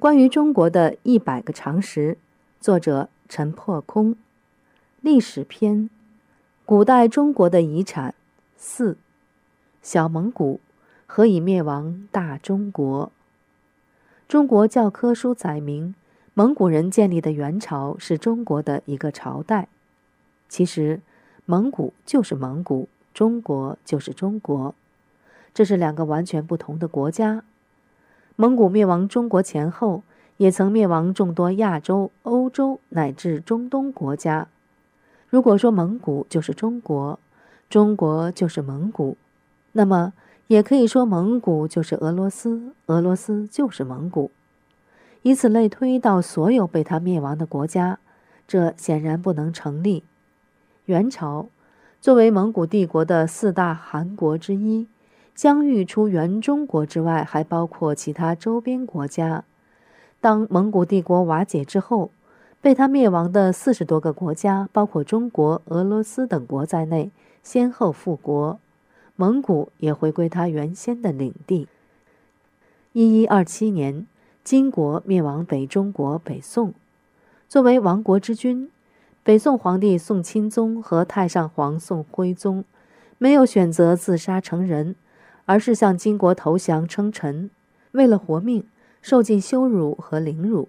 关于中国的一百个常识，作者陈破空。历史篇：古代中国的遗产四。小蒙古何以灭亡大中国？中国教科书载明，蒙古人建立的元朝是中国的一个朝代。其实，蒙古就是蒙古，中国就是中国，这是两个完全不同的国家。蒙古灭亡中国前后，也曾灭亡众多亚洲、欧洲乃至中东国家。如果说蒙古就是中国，中国就是蒙古，那么也可以说蒙古就是俄罗斯，俄罗斯就是蒙古，以此类推到所有被他灭亡的国家，这显然不能成立。元朝作为蒙古帝国的四大汗国之一。疆域除原中国之外，还包括其他周边国家。当蒙古帝国瓦解之后，被他灭亡的四十多个国家，包括中国、俄罗斯等国在内，先后复国，蒙古也回归他原先的领地。一一二七年，金国灭亡北中国北宋，作为亡国之君，北宋皇帝宋钦宗和太上皇宋徽宗没有选择自杀成人。而是向金国投降称臣，为了活命，受尽羞辱和凌辱，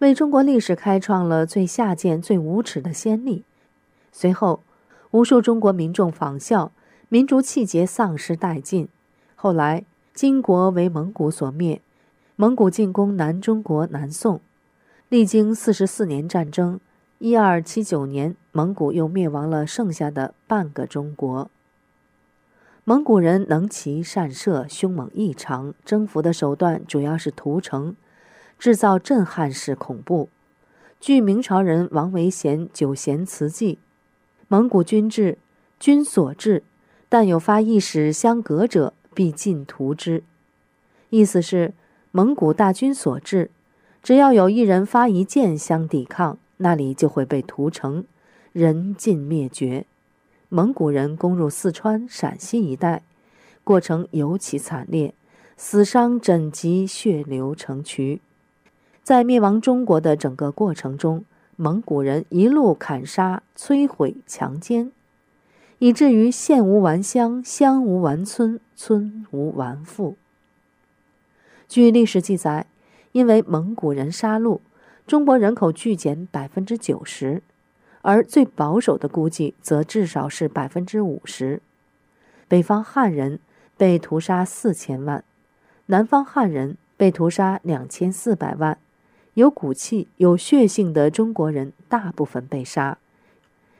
为中国历史开创了最下贱、最无耻的先例。随后，无数中国民众仿效，民族气节丧失殆尽。后来，金国为蒙古所灭，蒙古进攻南中国南宋，历经四十四年战争，一二七九年，蒙古又灭亡了剩下的半个中国。蒙古人能骑善射，凶猛异常。征服的手段主要是屠城，制造震撼式恐怖。据明朝人王维贤《九贤词记》，蒙古军制，军所至，但有发一矢相隔者，必尽屠之。意思是，蒙古大军所至，只要有一人发一箭相抵抗，那里就会被屠城，人尽灭绝。蒙古人攻入四川、陕西一带，过程尤其惨烈，死伤枕藉，血流成渠。在灭亡中国的整个过程中，蒙古人一路砍杀、摧毁、强奸，以至于县无完乡，乡无完村，村无完妇。据历史记载，因为蒙古人杀戮，中国人口剧减百分之九十。而最保守的估计则至少是百分之五十。北方汉人被屠杀四千万，南方汉人被屠杀两千四百万。有骨气、有血性的中国人大部分被杀。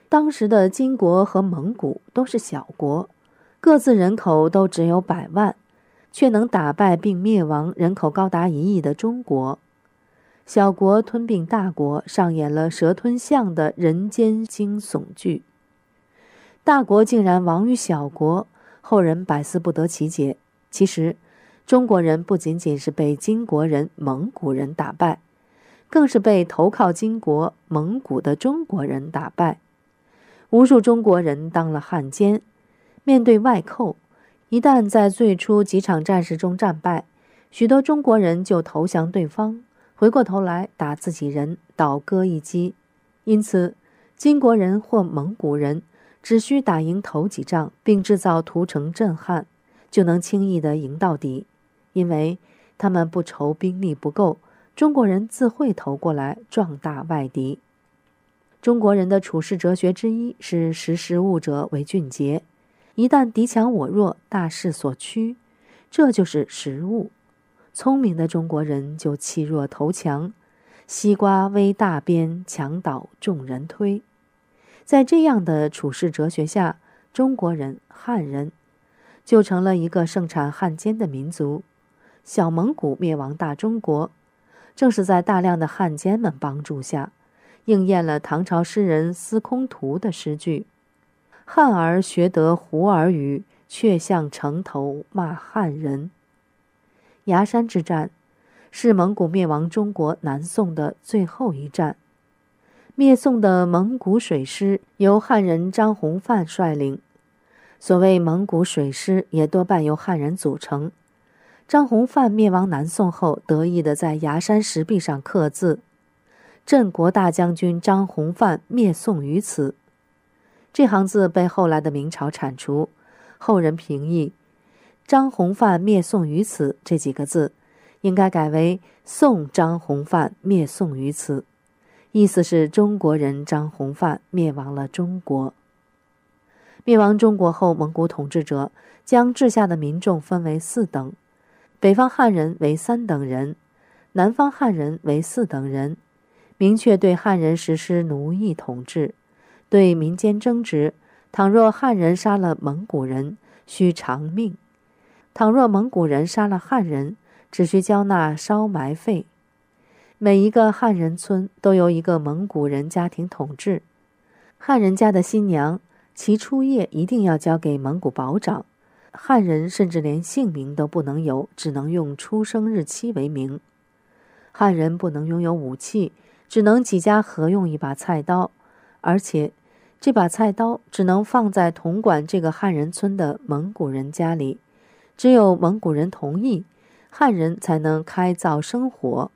当时的金国和蒙古都是小国，各自人口都只有百万，却能打败并灭亡人口高达一亿的中国。小国吞并大国，上演了蛇吞象的人间惊悚剧。大国竟然亡于小国，后人百思不得其解。其实，中国人不仅仅是被金国人、蒙古人打败，更是被投靠金国、蒙古的中国人打败。无数中国人当了汉奸，面对外寇，一旦在最初几场战事中战败，许多中国人就投降对方。回过头来打自己人，倒戈一击。因此，金国人或蒙古人只需打赢头几仗，并制造屠城震撼，就能轻易的赢到底，因为他们不愁兵力不够，中国人自会投过来壮大外敌。中国人的处世哲学之一是识时务者为俊杰，一旦敌强我弱，大势所趋，这就是时务。聪明的中国人就弃弱投强，西瓜微大边，墙倒众人推。在这样的处世哲学下，中国人汉人就成了一个盛产汉奸的民族。小蒙古灭亡大中国，正是在大量的汉奸们帮助下，应验了唐朝诗人司空图的诗句：“汉儿学得胡儿语，却向城头骂汉人。”崖山之战是蒙古灭亡中国南宋的最后一战。灭宋的蒙古水师由汉人张弘范率领。所谓蒙古水师，也多半由汉人组成。张弘范灭亡南宋后，得意的在崖山石壁上刻字：“镇国大将军张弘范灭宋于此。”这行字被后来的明朝铲除，后人评议：“张弘范灭宋于此”这几个字，应该改为“宋张弘范灭宋于此”，意思是中国人张弘范灭亡了中国。灭亡中国后，蒙古统治者将治下的民众分为四等。北方汉人为三等人，南方汉人为四等人，明确对汉人实施奴役统治。对民间争执，倘若汉人杀了蒙古人，需偿命；倘若蒙古人杀了汉人，只需交纳烧埋费。每一个汉人村都由一个蒙古人家庭统治。汉人家的新娘，其初夜一定要交给蒙古保长。汉人甚至连姓名都不能有，只能用出生日期为名。汉人不能拥有武器，只能几家合用一把菜刀，而且这把菜刀只能放在统管这个汉人村的蒙古人家里，只有蒙古人同意，汉人才能开灶生火。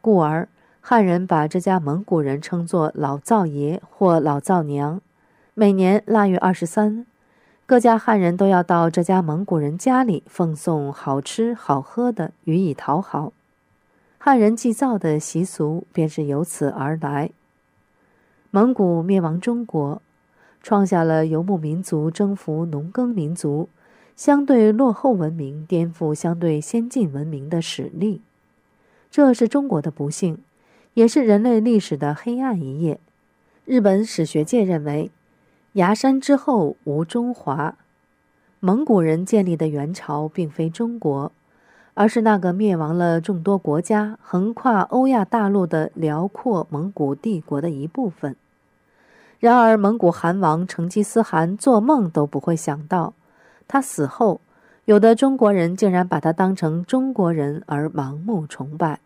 故而汉人把这家蒙古人称作老灶爷或老灶娘。每年腊月二十三。各家汉人都要到这家蒙古人家里奉送好吃好喝的，予以讨好。汉人祭灶的习俗便是由此而来。蒙古灭亡中国，创下了游牧民族征服农耕民族、相对落后文明颠覆相对先进文明的实力。这是中国的不幸，也是人类历史的黑暗一页。日本史学界认为。崖山之后无中华，蒙古人建立的元朝并非中国，而是那个灭亡了众多国家、横跨欧亚大陆的辽阔蒙古帝国的一部分。然而，蒙古汗王成吉思汗做梦都不会想到，他死后，有的中国人竟然把他当成中国人而盲目崇拜。